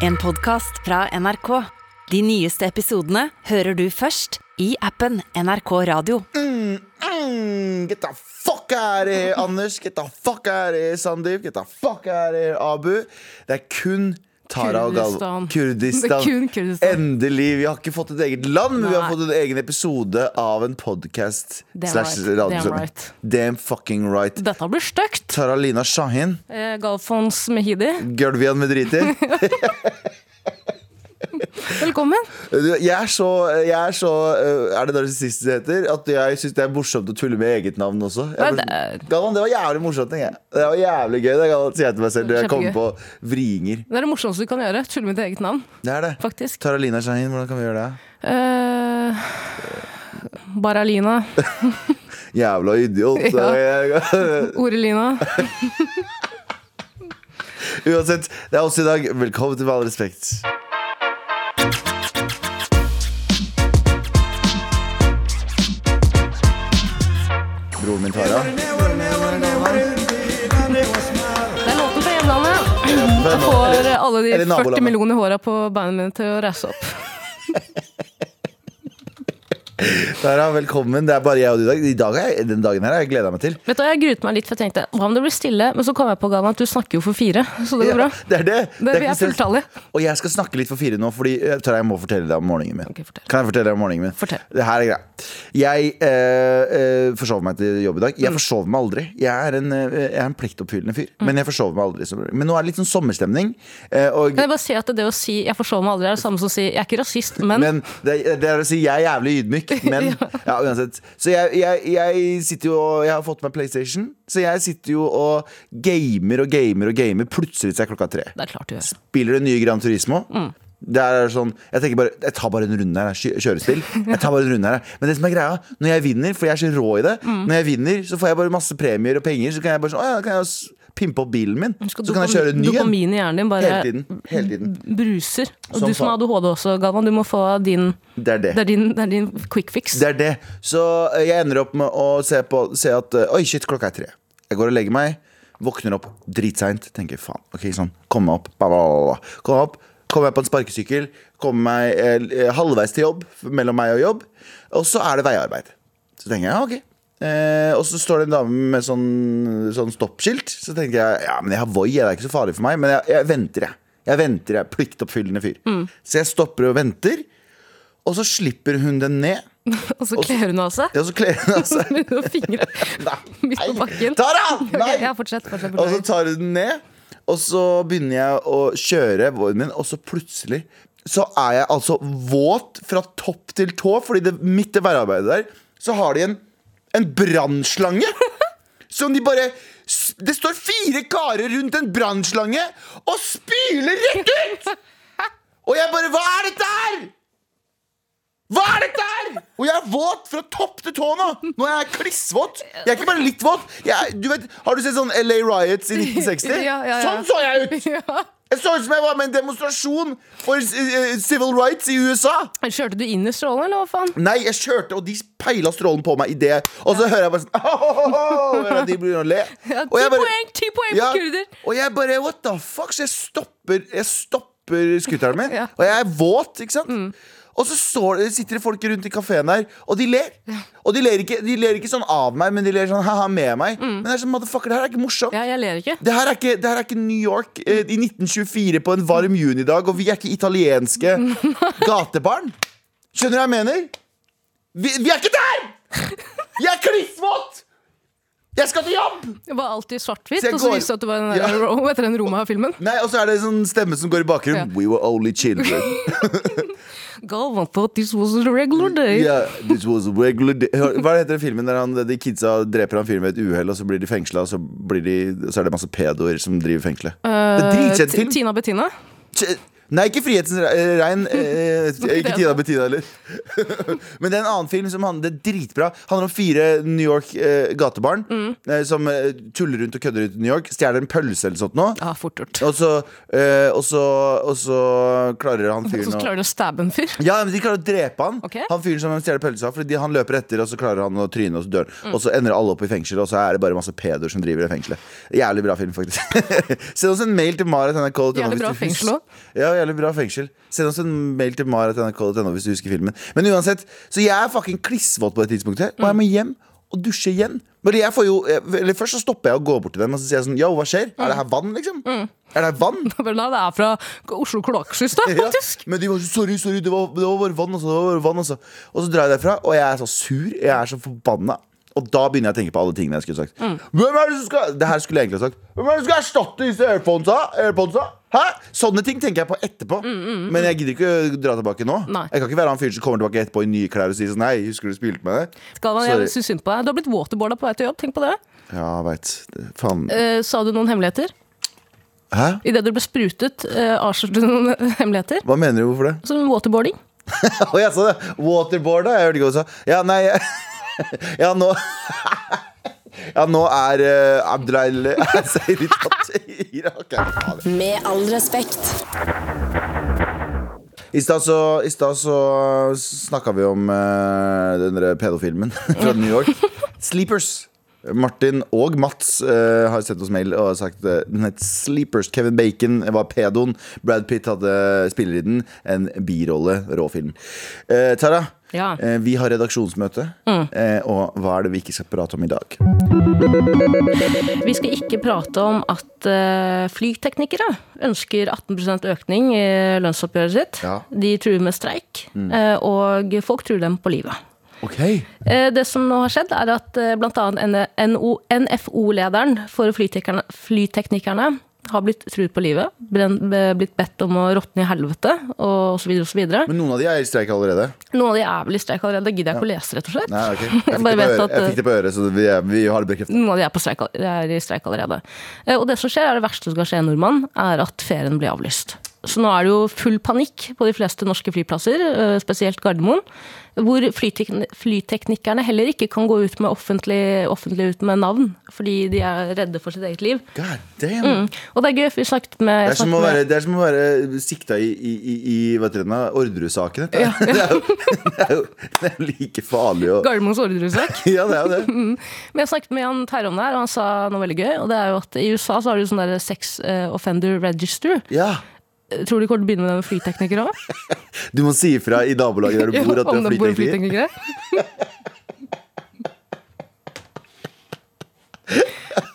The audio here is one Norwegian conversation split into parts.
En podcast fra NRK. De nyeste episodene hører du først i appen NRK Radio. Mm, get the fuck out of here, Anders. Get the fuck out of here, Sandeep. Get the fuck out of here, Abu. Det er kun Tara og Galvan. Kurdistan. Kurdistan. Endelig. Vi har ikke fått et eget land, men vi har fått en egen episode av en podkast. Damn right. Damn fucking right. Dette blir stygt. Taralina Shahin. Eh, Galfons Mehidi, Gulvian Medriti. velkommen. Jeg er så, jeg er så øh, Er det narsissist det heter? At jeg syns det er morsomt å tulle med eget navn også. Jeg bare- det Galvan, det var jævlig morsomt. jeg. Det var jævlig gøy, det sier jeg til meg selv når jeg kommer på vringer. Det er det morsomste du kan gjøre. Tulle med ditt eget navn, Det er det. faktisk. Taralina Shahin, hvordan kan vi gjøre det? Uh, Baralina. Jævla idiot. Ja. Orelina. Uansett, det er også i dag. Velkommen til Med all respekt. Tara. Det er låten fra hjemlandet. Jeg får alle de 40 millioner håra på beina mine til å reise opp. Tara, velkommen. Det er bare jeg og du i dag. I dag den dagen her har jeg gleda meg til. Vet du, Jeg gruet meg litt, for jeg tenkte hva om det blir stille? Men så kom jeg på Galvan, at du snakker jo for fire, så det går bra. Ja, det er det. Det, Det er vi fulltallige. Og jeg skal snakke litt for fire nå, Fordi eh, Tara, jeg må fortelle deg om morgenen min. Okay. Kan jeg fortelle deg om morgenen min? Fortell. Det her er greit. Jeg eh, eh, forsov meg til jobb i dag. Mm. Jeg forsov meg aldri. Jeg er en, eh, jeg er en pliktoppfyllende fyr. Mm. Men jeg forsover meg aldri. Men nå er det litt sånn sommerstemning. og, Kan jeg bare si at det å si 'jeg forsover meg aldri' er det samme som å si 'jeg er ikke rasist', men, men det, det er å si jeg er jævlig ydmyk. Men ja, uansett. Så jeg, jeg, jeg sitter jo og Jeg har fått meg PlayStation, så jeg sitter jo og gamer og gamer og gamer. Plutselig så er klokka tre. det er klart du gjør. Spiller det nye Gran Turismo. Der er sånn, jeg tenker bare, jeg tar bare en runde her, kjørespill. Jeg tar bare en runde her Men det som er greia, når jeg vinner, for jeg er så rå i det Når jeg vinner, så får jeg bare masse premier og penger. Så kan jeg bare sånn, å ja, kan jeg pimpe opp bilen min. Så kan jeg kjøre ny en. Dopamin i hjernen din bare Hele tiden. Hele tiden. bruser. Og Som du som har. ADHD også, Galvan, du må få din Det er det. Det er din, det er din quick fix. Det er det. Så eh, jeg ender opp med å se, på, se at eh, Oi, shit, klokka er tre. Jeg går og legger meg. Våkner opp dritseint. Tenker faen. Ok, sånn. Kom meg opp. Kom opp. Kommer jeg på en sparkesykkel. Kommer meg eh, halvveis til jobb. Mellom meg og jobb. Og så er det veiarbeid. Så tenker jeg ok. Eh, og så står det en dame med sånn, sånn stoppskilt. Så tenker jeg ja, men jeg har Voi, det er ikke så farlig for meg. Men jeg, jeg venter, jeg. Jeg venter, jeg. Pliktoppfyllende fyr. Så jeg stopper og venter. Og så slipper hun den ned. Og så kler hun av seg. Ja, så kler hun av seg. Med fingre midt på bakken. Tara! Nei! ja, fortsett. fortsett, Og så tar hun den ned, og så begynner jeg å kjøre våren min, og så plutselig så er jeg altså våt fra topp til tå, fordi det, midt i veiarbeidet der så har de en, en brannslange. Som de bare Det står fire karer rundt en brannslange og spyler rett ut! Og jeg bare Hva er dette her?! Hva er dette her?! Og jeg er våt fra topp til tå nå! Nå er jeg klissvåt. Jeg er ikke bare litt våt. Jeg, du vet, har du sett sånn LA Riots i 1960? Ja, ja, ja. Sånn så jeg ut! Ja. Jeg så ut som jeg var med en demonstrasjon for eh, civil rights i USA. Kjørte du inn i strålen, eller hva faen? Nei, jeg kjørte, og de peila strålen på meg i det. Og så hører jeg bare sånn Hører at De begynner å le. Ja, ti poeng, ti poeng Ja, på kurder! og jeg bare What the fuck? Så jeg stopper Jeg stopper scooteren min, Ja. og jeg er våt, ikke sant? Og så står, sitter det folk rundt i kafeen der, og de ler. Og de ler, ikke, de ler ikke sånn av meg, men de ler sånn ha-ha med meg. Men det er sånn, motherfucker, det her er ikke morsomt. Ja, jeg ler ikke. Det her, er ikke, det her er ikke New York eh, i 1924 på en varm junidag, og vi er ikke italienske gatebarn. Skjønner du hva jeg mener? Vi, vi er ikke der! Jeg er klissvåt! Jeg skal til jobb! Det var alltid svart-hvitt, og så viste det at det var den der, Ja. Ro- etter den Roma-filmen. Nei, Og så er det en sånn stemme som går i bakgrunnen. Ja. We were only children. Galvan thought this was a regular day. Yeah, this was a regular day. Hva heter den filmen der han, de kidsa dreper han fyren ved et uhell, og så blir de fengsla, og så, blir de, så er det masse pedoer som driver fengselet? det er dritkjent film. Tina Bettina. Nei, ikke Frihetens regn. Eh, ikke Tina Bettina heller. Men det er en annen film som handler er dritbra. Handler om fire New York eh, gatebarn eh, som eh, tuller rundt og kødder rundt i New York. Stjeler en pølse eller sånt nå. Ja, fort gjort. Og så, eh, og, så, og så klarer han fyren å så klarer de å stabbe en fyr. ja, men De klarer å drepe han. Han fyren som han stjeler av Fordi han løper etter, og så klarer han å tryne, og så dør han. Og så ender alle opp i fengsel, og så er det bare masse pedoer som driver i fengselet. Jævlig bra film, faktisk. Send oss en mail til marit.nrk. Jævlig bra fengsel. Ja, jævlig bra fengsel. Send oss en mail til marat.nrk.no hvis du husker filmen. Men uansett, så jeg er fucking klissvåt på det tidspunktet, og jeg må hjem og dusje igjen. Men jeg får jo, eller Først så stopper jeg og går bort til dem og så sier jeg sånn Yo, hva skjer? Er det her vann, liksom? Er det her vann? Nei, det er fra Oslo kloakksystem, Ja, faktisk. men de var så sorry, sorry, det var, det var bare vann, altså, det var bare vann altså. Og så drar jeg derfra, og jeg er så sur, jeg er så forbanna. Og da begynner jeg å tenke på alle tingene jeg skulle sagt. Hvem er det som skal Det her skulle jeg egentlig ha sagt. Hvem er det som skal erstatte disse airponesa? airponesa? Hæ? Sånne ting tenker jeg på etterpå. Men jeg gidder ikke å dra tilbake nå. Nei. Jeg kan ikke være han fyren som kommer tilbake etterpå i nye klær og sier sånn Nei, husker du spilte med det? Skal Sorry. jeg syns synd på deg. Du har blitt waterboarda på vei til jobb. Tenk på det. Ja, veit. Faen. Eh, sa du noen hemmeligheter? Hæ? Idet du ble sprutet, eh, avslørte du noen hemmeligheter? Hva mener du? Hvorfor det? Som waterboarding. Å, jeg sa det! Waterboarda? Jeg hørte ikke hva du sa. Ja, nei Ja, nå Ja, nå er uh, Abdelail Seiri tatt i Irak. Med all respekt. I stad så, i stad så snakka vi om uh, den pedofilmen fra New York. Sleepers. Martin og Mats uh, har sendt oss mail og sagt uh, den het Sleepers. Kevin Bacon var pedoen. Brad Pitt hadde spiller i den. En birolle. Råfilm. Uh, Tara, Ja. eh, vi har redaksjonsmøte. mm. og hva er det vi ikke skal prate om i dag? Vi skal ikke prate om at eh, flyteknikere ønsker 18% økning i lønnsoppgjøret sitt. Ja. De truer med streik, mm. og folk truer dem på livet. Ok Eh, Det som nå har skjedd, er at bl.a. NFO-lederen for flyteknikerne har blitt truet på livet, blitt bedt om å råtne i helvete, så videre. Men noen av de er i streik allerede. Noen av de er vel i streik allerede, det gidder jeg ikke å lese, rett og slett. Nei, okay. Jeg fikk, at, jeg fikk det på øret, så vi, er, vi har det bekreftet. Noen av de er, på streik, er i streik allerede. Eh, Og det som skjer, er det verste som skal skje en nordmann, er at ferien blir avlyst. Så nå er det jo full panikk på de fleste norske flyplasser, eh, spesielt Gardermoen. Hvor flytek flyteknikerne heller ikke kan gå ut med offentlig, offentlig ut med navn, fordi de er redde for sitt eget liv. God damn. Og det er gøy, for vi snakket med, Det er, som å være, det som å være sikta i, i, i? Orderud-saken. Det, jo- det, det er jo like farlig å Gardermoens ordresak. Ja, det er jo det. Men jeg snakket med Jan Terje om det her, og han sa noe veldig gøy. Og det er jo at i USA så har du sånn der sex eh, offender register. Ja. Tror du kommer til å begynne med det med flyteknikere òg? Du må si ifra i nabolaget der du bor, at du er flytekniker.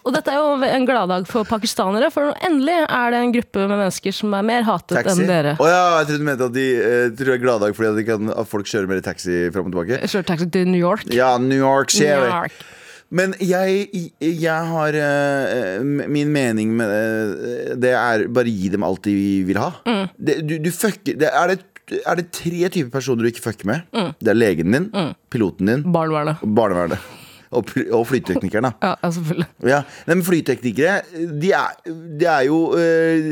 Og dette er jo en gladdag for pakistanere, for endelig er det en gruppe med mennesker som er mer hatet Taxi. enn dere. Å ja, jeg trodde du mente at de eh, tror det er gladdag fordi at, de kan, at folk kjører mer taxi fram og tilbake. Jeg kjører taxi til New York. Ja, New York New York. Men jeg, jeg har uh, Min mening med det, det er bare gi dem alt de vil ha. Mm. Det, du, du fucker det, er, det, er det tre typer personer du ikke fucker med? Mm. Det er legen din, piloten din Barnevernet. barnevernet. Og, og flyteknikeren, da. Ja, ja, selvfølgelig. Ja, Nei, men Flyteknikere, de er, de er jo øh,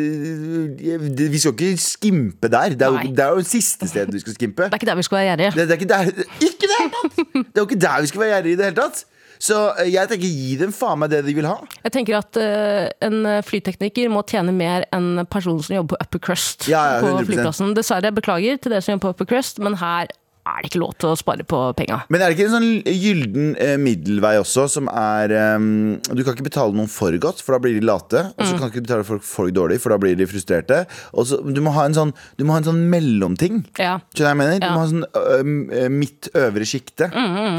de, Vi skal ikke skimpe der. Det er, jo, det er jo siste stedet vi skal skimpe. Det er ikke der vi skal være gjerrige. Det, det er ikke der Ikke det! Det er jo ikke der vi skal være gjerrige i det hele tatt. Så øh, jeg tenker gi dem faen meg det de vil ha. Jeg tenker at uh, en flytekniker må tjene mer enn personen som jobber på Upper Crust Ja, ja, på flyplassen. Dessverre, beklager til dere som jobber på Upper Crust, men her er det ikke lov til å spare på penga. Men er det ikke en sånn gylden eh, middelvei også, som er um, Du kan ikke betale noen for godt, for da blir de late. Og Mm. så kan du ikke betale folk for dårlig, for da blir de frustrerte. Og så, du, må ha en sånn, du må ha en sånn mellomting. Ja. Skjønner jeg mener? Du må ha sånn øh, midt øvre sjikte.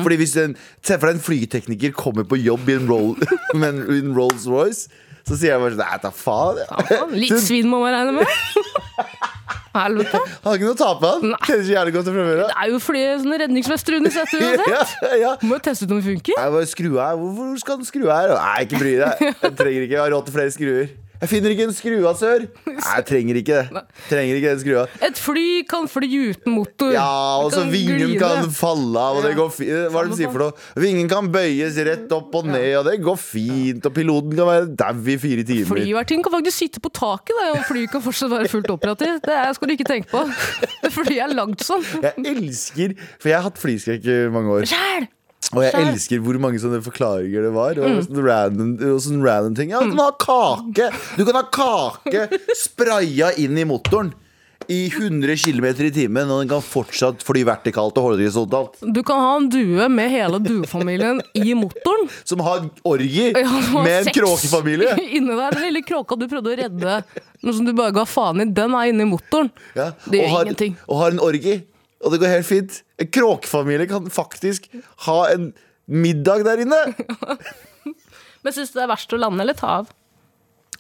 Fordi hvis en, Se for deg en flytekniker kommer på jobb i en, roll, en, en Rolls Royce, så sier jeg bare sånn Nei, ta faen. jeg. Litt svinn må man regne med. Helvete. Har ikke noe å tape, han. Kjenner ikke jævlig godt fra før. Det er jo flere sånne redningsvester under setet uansett. Ja, ja. Må jo teste ut om det funker. Nei, bare skru her. Hvor, hvor skal den skru her? Nei, ikke bry deg. Jeg trenger ikke, jeg har råd til flere skruer. Jeg finner ikke en skrue sør. Nei, jeg trenger ikke det. Trenger ikke den skrua. Et fly kan fly uten motor. Ja, og så vingen glide. kan falle av, og det går fint. Hva er det de sier for noe? Vingen kan bøyes rett opp og ned, og det går fint. Og piloten kan være dau i fire timer. Flyvertinnen kan faktisk sitte på taket, og flyet kan fortsatt være fullt operativt. Det skal du ikke tenke på. Flyet er lagd sånn. Jeg elsker For jeg har hatt flyskrekk i mange år. Sjæl! Og jeg Skjær. elsker hvor mange sånne forklaringer det var. Og Mm. sånne random, sånn random ting Ja, du kan ha kake! Du kan ha kake spraya inn i motoren. i 100 km i timen, og den kan fortsatt fly vertikalt og horisontalt. Du kan ha en due med hele duefamilien i motoren. Som har orgi Ja, har med en kråkefamilie. Inni der, Den lille kråka du prøvde å redde, men som du bare ga faen i, den er inni motoren. Ja, Det gjør har, ingenting. Og har en orgi. Og det går helt fint. En kråkefamilie kan faktisk ha en middag der inne. Men syns du det er verst å lande eller ta av?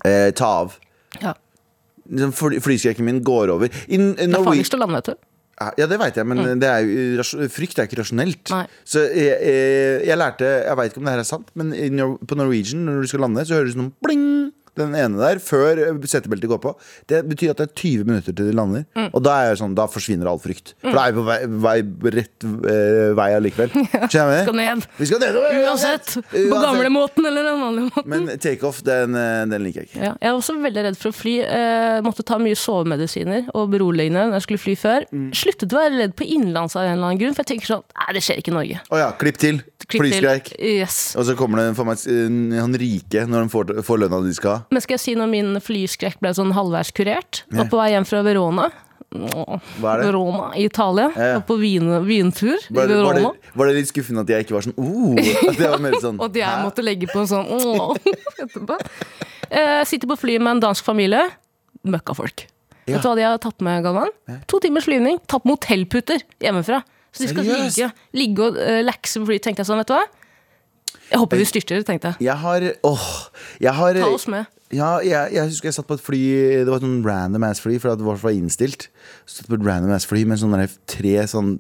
Eh, ta av. Ja. Liksom, fly- Flyskrekken min går over. In, in Det er farligst å lande, vet du. Ja, det veit jeg, men det er jo, frykt er ikke rasjonelt. Nei. Så jeg, jeg, jeg lærte Jeg veit ikke om det her er sant, men på Norwegian, når du skal lande, så høres det sånn bling. Den ene der, før setebeltet går på. Det betyr at det er 20 minutter til de lander. Mm. Og da er jeg sånn, da forsvinner all frykt. For da er vi på vei, vei, rett eh, vei allikevel. Skjønner Skal du? ned. Vi skal ned. Uansett. På Uansett. gamlemåten eller den vanlige måten. Men takeoff, den, eh, den liker jeg ikke. Ja, jeg er også veldig redd for å fly. Eh, måtte ta mye sovemedisiner og beroligende når jeg skulle fly før. Mm. Sluttet å være redd på innenlands av en eller annen grunn, for jeg tenker sånn Nei, det skjer ikke i Norge. Å ja, klipp til. Flyskreik. Yes. Og så kommer det for meg, han rike når de får, får lønna de skal ha. Men skal jeg si når min flyskrekk ble sånn halvveis kurert? Var på vei hjem fra Verona. Hva er det? Verona i Italia. Ja, ja. På vin, vintur Var det, i Verona. det, var det litt skuffende at jeg ikke var sånn oh, At jeg var mer sånn Og at jeg hæ? måtte legge på en sånn oh, etterpå. Eh, sitter på fly med en dansk familie. Møkkafolk. Ja. Vet du hva de har tatt med, Galvan? To timers flyvning. Tatt med hotellputer hjemmefra. Så de skal Seriøst? ligge, ligge og uh, lakse på flyet. Tenkte jeg sånn, vet du hva? Jeg håper vi styrter, tenkte jeg. Jeg har Åh jeg har, Ta oss med. Ja, jeg, jeg husker jeg satt på et fly Det var et sånn random ass fly, for det var, var innstilt. Så satt på et random ass fly med sånne tre sånn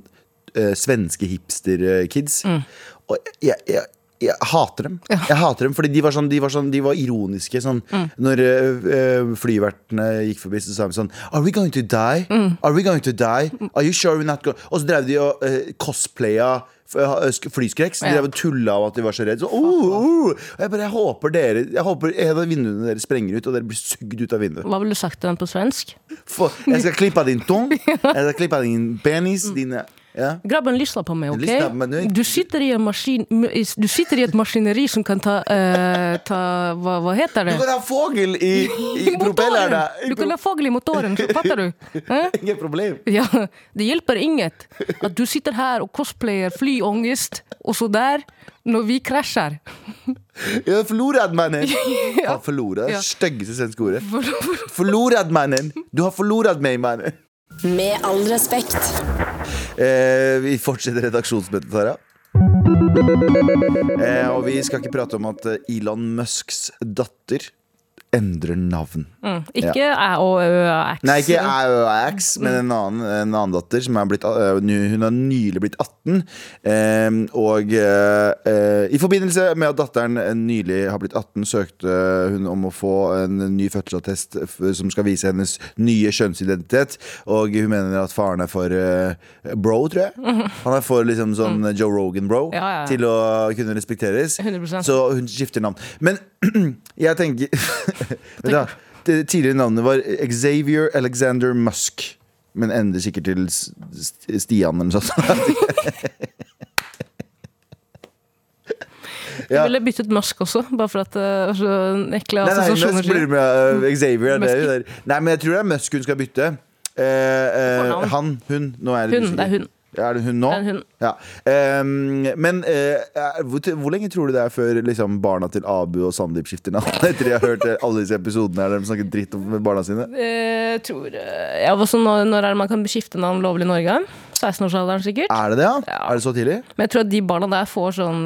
uh, svenske hipster-kids. Mm. Og jeg, jeg, jeg hater dem. Jeg hater dem, fordi de var, sånn, de var, sånn, de var ironiske. Sånn, Mm. Når uh, flyvertene gikk forbi, så sa de sånn Are we going to die? Mm. Are we going to die? Are you sure we're not going Og så drev de og uh, cosplaya flyskrekk. Så de Ja. tulla av at de var så redde. Så, oh, oh. Jeg bare, jeg håper dere Jeg håper en av vinduene deres sprenger ut, og dere blir sugd ut av vinduet. Hva ville du sagt til den på svensk? For, jeg skal klippe din tung, jeg skal klippe din penis, dine ja. Grabben, lysla på meg, ok? meg nu. Du sitter i en maskin Du sitter i et maskineri som kan ta, uh, ta hva, hva heter det? Du kan ha fugl i, i propellerne! Du kan ha fugl i motoren, fatter du? Eh? Ingen problem. Ja, det hjelper inget at du sitter her og cosplayer flyangst og så der, når vi krasjer. Jeg har forlorat mannen. Han forlorat. Det Ja. styggeste svenske ordet. Forlorat mannen. Du har forlorat meg, mannen. Med all respekt. Eh, vi fortsetter redaksjonsmøtet, Tara. Eh, og vi skal ikke prate om at eh, Elon Musks datter endrer navn. Ikke æ og ø. Nei, ikke AUX, men en annen, en annen datter som er blitt Hun har nylig blitt 18. eh, og eh, eh, i forbindelse med at datteren nylig har blitt 18, søkte hun om å få en ny fødselsattest som skal vise hennes nye kjønnsidentitet. Og hun mener at faren er for eh, bro, tror jeg. Han er for liksom sånn Joe Rogan-bro Ja, ja, ja. til å kunne respekteres. 100%. Så hun skifter navn. Men jeg tenker da. Det tidligere navnet var Xavier Alexander Musk. Men ender sikkert til Stian eller noe sånt. Jeg Ja. ville byttet Musk også, bare for at det var så ekle Nei, nei. Musk blir med uh, Xavier. er Det, der. nei, men jeg tror det er Musk hun skal bytte. Uh, uh, han, hun. Nå er det Hun, det er hun. Er det hun nå? En er hun. Ja. Um, men er- hvor, hvor lenge tror du det er før liksom, barna til Abu og Sandeep skifter navn? Etter de har hørt eh, alle disse episodene der de snakker dritt om barna sine? Jeg tror ja, også når, når er det man kan skifte navn lovlig i Norge? 16-årsalderen sikkert. Er det det, ja? Ja. Er det så tidlig? Men jeg tror at de barna der får sånn,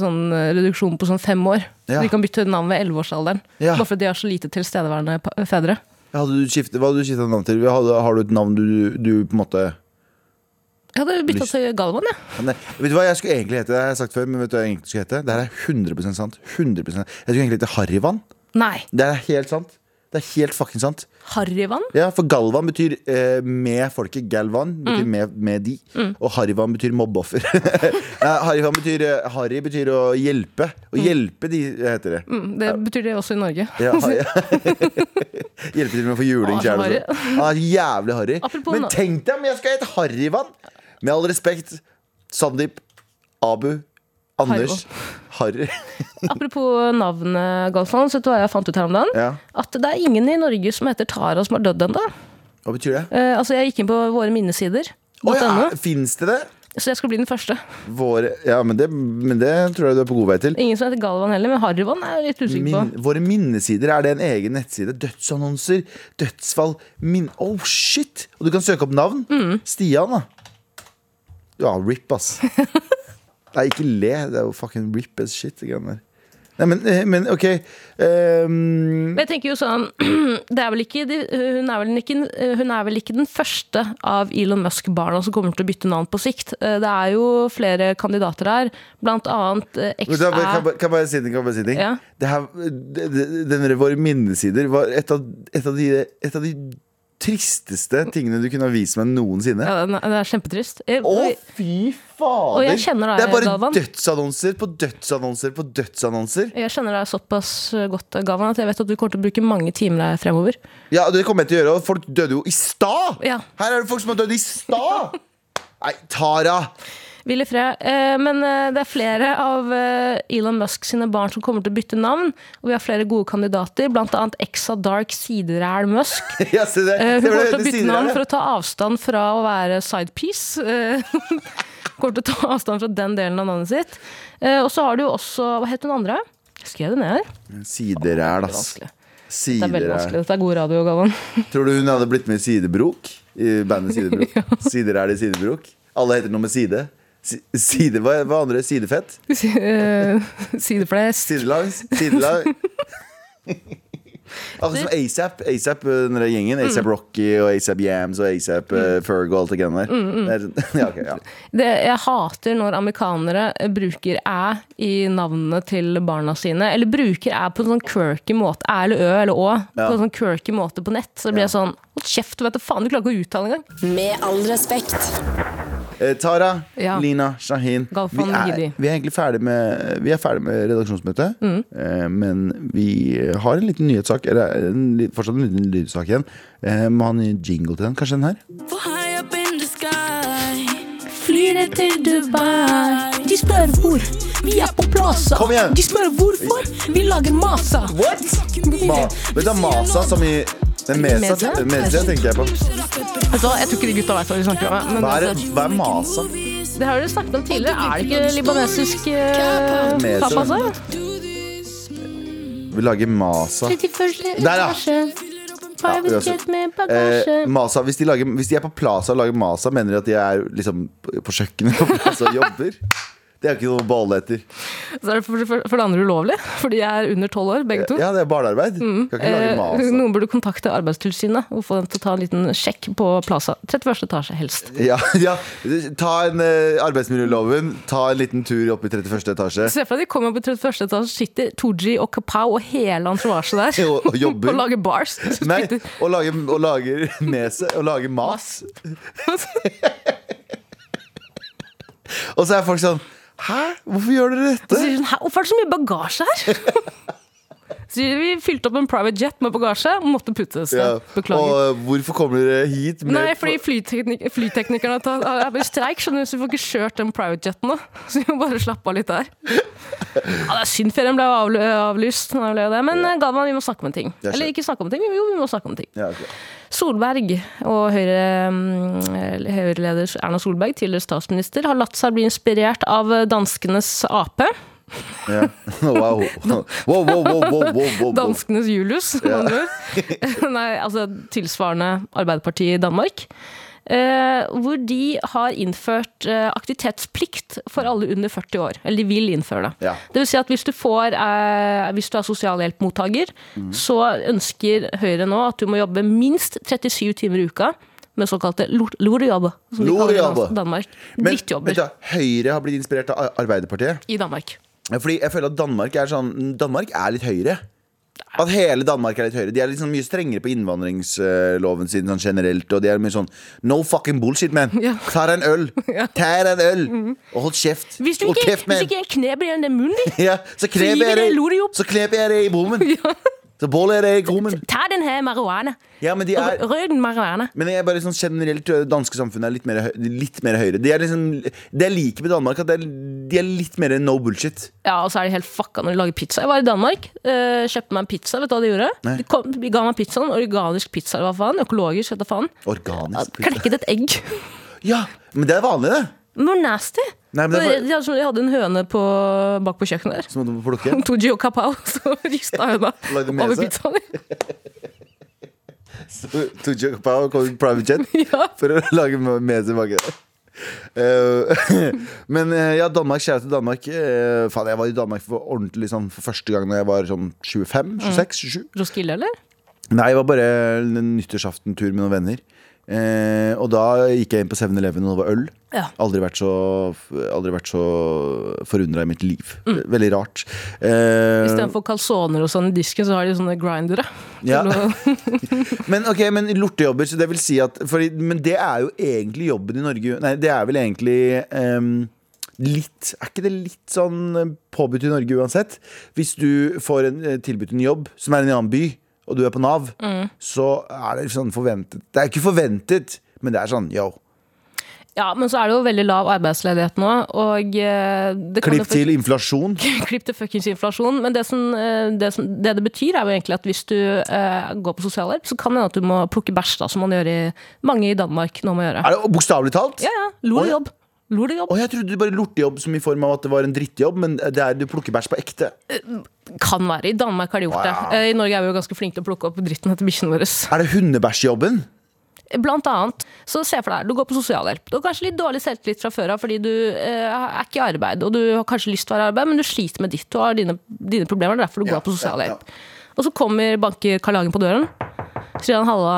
sånn reduksjon på sånn fem år. Ja. Så de kan bytte navn ved 11-årsalderen. Ja. Bare fordi de har så lite tilstedeværende fedre. Hadde du skiftet, hva hadde du skiftet navn til? Hadde, har du et navn du, du på en måte Jeg hadde bytta til Galvan, jeg. Nei, Vet du hva jeg skulle egentlig hete? Det har jeg sagt før, men vet du hva jeg egentlig skulle hete? Det her er 100 sant. 100 Jeg skulle egentlig hete Harryvann. Nei. Det er helt sant. Det er helt fucking sant. Harryvann? Ja, For Galvan betyr eh, med folket. Galvan betyr med, med de. Og Harryvann betyr mobbeoffer. ja, Harryvann betyr eh, Harry betyr å hjelpe. Å hjelpe de, heter det. Mm, det betyr det også i Norge. Ja, ja. Hjelpe til med å få juling sjæl. harry. Ja, jævlig harry. Men tenk deg om jeg skal hete Harryvann! Med all respekt. Sandeep, Abu, Anders, Harry. Apropos navnet Galvan, så tror jeg jeg fant ut her om dagen? Ja. At det er ingen i Norge som heter Tara som har dødd ennå. Hva betyr det? Eh, altså, jeg gikk inn på våre minnesider. Oh, ja, Fins det det? Så jeg skal bli den første. Våre, ja, men det, men det tror jeg du er på god vei til. Ingen som heter Galvan heller, men Harvan er jeg litt usikker Min, på. våre minnesider, er det en egen nettside? Dødsannonser, dødsfall, min... Oh, shit! Og du kan søke opp navn. Mm. Stian, da. Ja, rip, ass. Nei, ikke le. Det er jo fucking rip as shit. Nei, men, eh, men OK. Um... Men jeg tenker jo sånn det er vel ikke, hun, er vel ikke, hun er vel ikke den første av Elon Musk-barna som kommer til å bytte navn på sikt. Eh, Det er jo flere kandidater her, blant annet eh, XR. kan jeg bare si ting? Kan bare si ting? Ja. Det her, denne Våre minnesider var et av, et, av de, et av de tristeste tingene du kunne ha vist meg noensinne. Ja, det er- det kjempetrist. Jeg- Å, fy fader! Og jeg kjenner deg, det er bare Galvan. dødsannonser på dødsannonser på dødsannonser. Jeg kjenner deg såpass godt, Galvan, at jeg vet at du kommer til å bruke mange timer her fremover. Ja, det kommer jeg til å gjøre. Og folk døde jo i stad! Ja. Her er det folk som har dødd i stad! Nei, Tara! Hvil i fred. Eh, Men eh, det er flere av eh, Elon Musk sine barn som kommer til å bytte navn. Og vi har flere gode kandidater, annet Exa Dark Sideræl Musk. Ja, det. Eh, Hun kommer til å bytte navn for å ta avstand fra å være sidepiece. Kommer til å ta avstand fra den delen av navnet sitt. Og så har du jo også Hva het hun andre? Skrev det ned her. ja. Sideræl, Det er ass. vanskelig. Det er veldig vanskelig. Dette er god radio, Galvan. Tror du hun hadde blitt med i Sidebrok? I bandet Sidebrok? Sideræl i Sidebrok? Alle heter noe med side. Si- Side, hva, hva andre? Sidefett? Eh, Sideflest. Sidelangs? Sidelang? Akkurat som ASAP. ASAP, den der gjengen. Mm. ASAP Rocky og ASAP Yams og ASAP uh, Ferg og alt det greiene der. Mm, Det er sånn- ja, okay, ja. Det, jeg hater når amerikanere bruker æ i navnene til barna sine. Eller bruker æ på en sånn quirky måte. Æ eller ø eller å. Ja. På en sånn quirky måte på nett. Så blir jeg sånn Hold kjeft, du vet du faen, du klarer ikke å uttale engang. Med all respekt. Eh, Tara, Ja. Lina, Shahin. Vi er, vi er egentlig ferdig med, vi er ferdig med redaksjonsmøtet. Mm. Eh, men vi har en liten nyhetssak, eller en, li- fortsatt en liten lydsak igjen. Eh, må ha en ny jingle til den. Kanskje den her? For high up in the sky Flyr ned til Dubai. De spør hvor. Vi er på Plaza. Kom igjen! De spør hvorfor. Vi lager masa. What? Ma, vet du, Masa som i den Mesa, Mesa? Mesa tenker jeg på. Altså, Jeg tror ikke de gutta vet hva de snakker om. Men Hva er, hva er Masa? det har dere snakket om tidligere. Er det ikke libanesisk uh, Mesa. tapasa? Vi lager Masa. Der, ja. Ja, altså. Eh, Masa hvis, de lager, hvis de er på Plaza og lager Masa, mener de at de er liksom på kjøkkenet på Plaza og jobber? Det er ikke noe ball etter. Så er det for, for, for det andre ulovlig, for de er under tolv år, begge to. Ja, det er barnearbeid. Kan ikke lage Eh, Masa. noen burde kontakte Arbeidstilsynet og få dem til å ta en liten sjekk på Plaza. 31. etasje, helst. Ja, ja. Ta en eh, arbeidsmiljøloven, ta en liten tur opp i 31. etasje Se for deg de kommer opp i 31. etasje, sitter Tooji og Kapow og hele entourage der. og, og jobber. Og lager bars. Nei, og lager, og lager med seg Og lager mas. og så er folk sånn Hæ? Hvorfor gjør dere dette? sier de sånn, "Hæ, Hvorfor er det så mye bagasje her? Så vi fylte opp en private jet med bagasje og måtte puttes. Ja. Beklager. Og hvorfor kommer dere hit Nei, fordi flyteknik flyteknikerne tar- er streik, skjønner du, så vi får ikke kjørt den private jeten nå. Så vi må bare slappe av litt der. Ja, det er synd ferien ble avl avlyst, ble det. men ja. Galvan, vi må snakke om en ting. Er Eller ikke snakke om en ting, jo, vi må snakke om en ting. ja, okay. Solberg og mm, Høyre-leder Erna Solberg, tidligere statsminister, har latt seg bli inspirert av danskenes Ap. Ja. Wow. Wow, wow, wow, wow. Danskenes Julius, med andre ord. Nei, altså tilsvarende Arbeiderpartiet i Danmark. Eh, hvor de har innført eh, aktivitetsplikt for alle under 40 år. Eller de vil innføre det. Ja. Det vil si at hvis du, får, eh, hvis du er sosialhjelpmottaker, Mm. så ønsker Høyre nå at du må jobbe minst 37 timer i uka med såkalte lor- lorjobber, som de kaller det i Danmark. Men, Drittjobber Høyre har blitt inspirert av Arbeiderpartiet. i Danmark. Fordi jeg føler at Danmark er sånn Danmark er litt høyere. At hele Danmark er litt høyere. De er liksom mye strengere på innvandringsloven sin sånn generelt. Og de er mye sånn No fucking bullshit, man. Ja. Ta deg en øl. Ta deg en øl. Og hold kjeft. Hvis du hold ikke, kjeft, hvis ikke jeg kneper igjen den munnen din Ja, så kneper jeg deg deg i bommen. Så bålet er det krummen. Ta den her marihuana. Ja, men de er Rød marihuana. Men jeg er bare sånn generelt det danske samfunnet er litt mer, litt mer høyere. De er liksom, det jeg liker med Danmark, at det er, de er litt mer no bullshit. Ja, og så er de helt fucka når de lager pizza. Jeg var i Danmark, øh, kjøpte meg en pizza. Vet du hva de gjorde? Nei. De, kom, de ga meg pizzaen, organisk pizza eller hva faen. Økologisk, vet du faen. Organisk. pizza. Klekket et egg. Ja, men det er vanlig, det. Hvor nasty. Nei, er de, hadde, de hadde en høne på, bak på kjøkkenet der. du må du Hun Toji og Capao, så rista høna over pizzaen. Så tok Jacob og kom i private jet Ja. for å lage med seg baki der. Eh, men eh, ja, Danmark, kjære til Danmark. eh, faen, jeg var i Danmark for ordentlig sånn for første gang da jeg var sånn 25, 26, 27. Roskilde, eller? Nei, det var bare en nyttårsaften-tur med noen venner. Eh, og da gikk jeg inn på 7-Eleven og det var øl. Ja. Aldri vært så, aldri vært så forundra i mitt liv. Veldig rart. Eh, Istedenfor calzoner og sånn i disken, så har de sånne grindere. Ja. Men ok, men lortejobber, så det vil si at for, Men det er jo egentlig jobben i Norge Nei, det er vel egentlig um, litt Er ikke det litt sånn påbudt i Norge uansett? Hvis du får en eh, tilbudt en jobb som er i en annen by, og du er på Nav, så er det sånn forventet Det er ikke forventet, men det er sånn yo. Ja, men så er det jo veldig lav arbeidsledighet nå, og eh, det kan Klipp til inflasjon. Klipp til fuckings inflasjon. Men det, som, eh, det, som, det det betyr, er jo egentlig at hvis du eh, går på sosialhjelp, så kan det hende at du må plukke bæsj, da, som man gjør i, mange i Danmark nå må gjøre. Er det bokstavelig talt? Ja, ja. Lo Oi. Lorejobb. Lorejobb. Og jeg trodde bare lortejobb som i form av at det var en drittjobb, men det er du plukker bæsj på ekte. Kan være. I Danmark har de gjort det. Eh, I Norge er vi jo ganske flinke til å plukke opp dritten etter bikkjene våre. Er det hundebæsjjobben? Blant annet. Så se for deg, du går på sosialhjelp. Du har kanskje litt dårlig selvtillit fra før av fordi du eh, er ikke i arbeid, og du har kanskje lyst til å være i arbeid, men du sliter med ditt. Du har dine, dine problemer, det er derfor du Ja, går på ja, sosialhjelp. Og så kommer banker Karl Hagen på døren. Han halla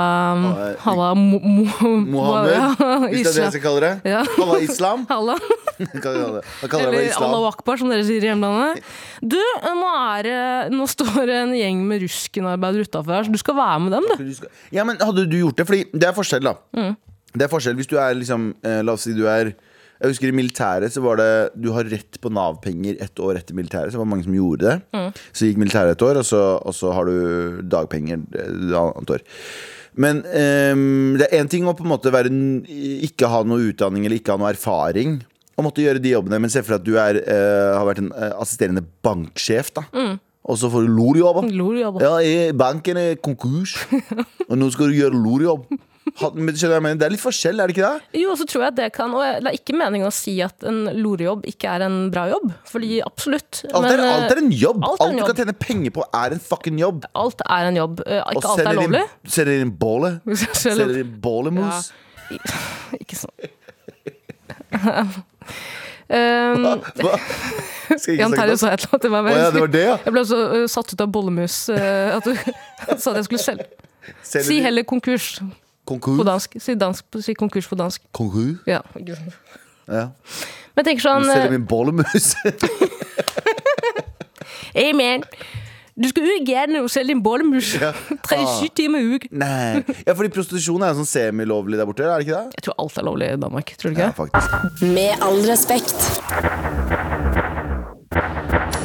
eh, Halla mo, mo, Mohammed, hvis det er det jeg skal kalle det. Ja. Halla islam. Halla. Kaller Eller? Islam? Allah akbar, som dere sier i hjemlandet. Du, nå, er, det- nå står det en gjeng med ruskenarbeidere utafor her, så du skal være med dem, du. Ja, men hadde du gjort det? Fordi det er forskjell, da. Mm. Det er forskjell hvis du er liksom eh, La oss si du er Jeg husker i militæret så var det Du har rett på Nav-penger ett år etter militæret. Så det var mange som gjorde det. Mm. Så gikk militæret et år, og så, og så har du dagpenger et annet år. Men um, det er én ting å på en måte være, ikke ha noe utdanning eller ikke ha noe erfaring. Og måtte gjøre de jobbene Men se for deg at du er, uh, har vært en eh, assisterende banksjef. da Og så får du lorjobb. Ja, banken er konkurs, og nå skal du gjøre lorjobb. Jeg? Det er litt forskjell, er det ikke det? Jo, så tror jeg det kan Og det er ikke meningen å si at en lorejobb ikke er en bra jobb. Fordi absolutt. Alt er, men, eh, alt er en jobb. alt alt en du jobb. kan tjene penger på, er en fucking jobb. alt er en jobb. Eh, Og Ikke alt er lovlig. Selger inn bålet. Selger- inn inn Ja. Ikke sånn. Um, Hva? Jeg Jan Terje sa et eller annet til meg. men Å ja, ja. Jeg ble så uh, satt ut av bollemus uh, at du sa at jeg skulle selge. Selger Si heller konkurs Konkurs. på dansk. Si, dansk, si konkurs på dansk. Konkurs. Ja. Ja. Men jeg tenker Du sånn selger min inn bollemus. Amen. du skal ut i gaten og selge din bollemus. Ja. 37 timer i uken. Nei. Ja, fordi prostitusjon er sånn semilovlig der borte, er det ikke det? Jeg tror alt er lovlig i Danmark. Tror du Ja, ikke? faktisk. Med all respekt.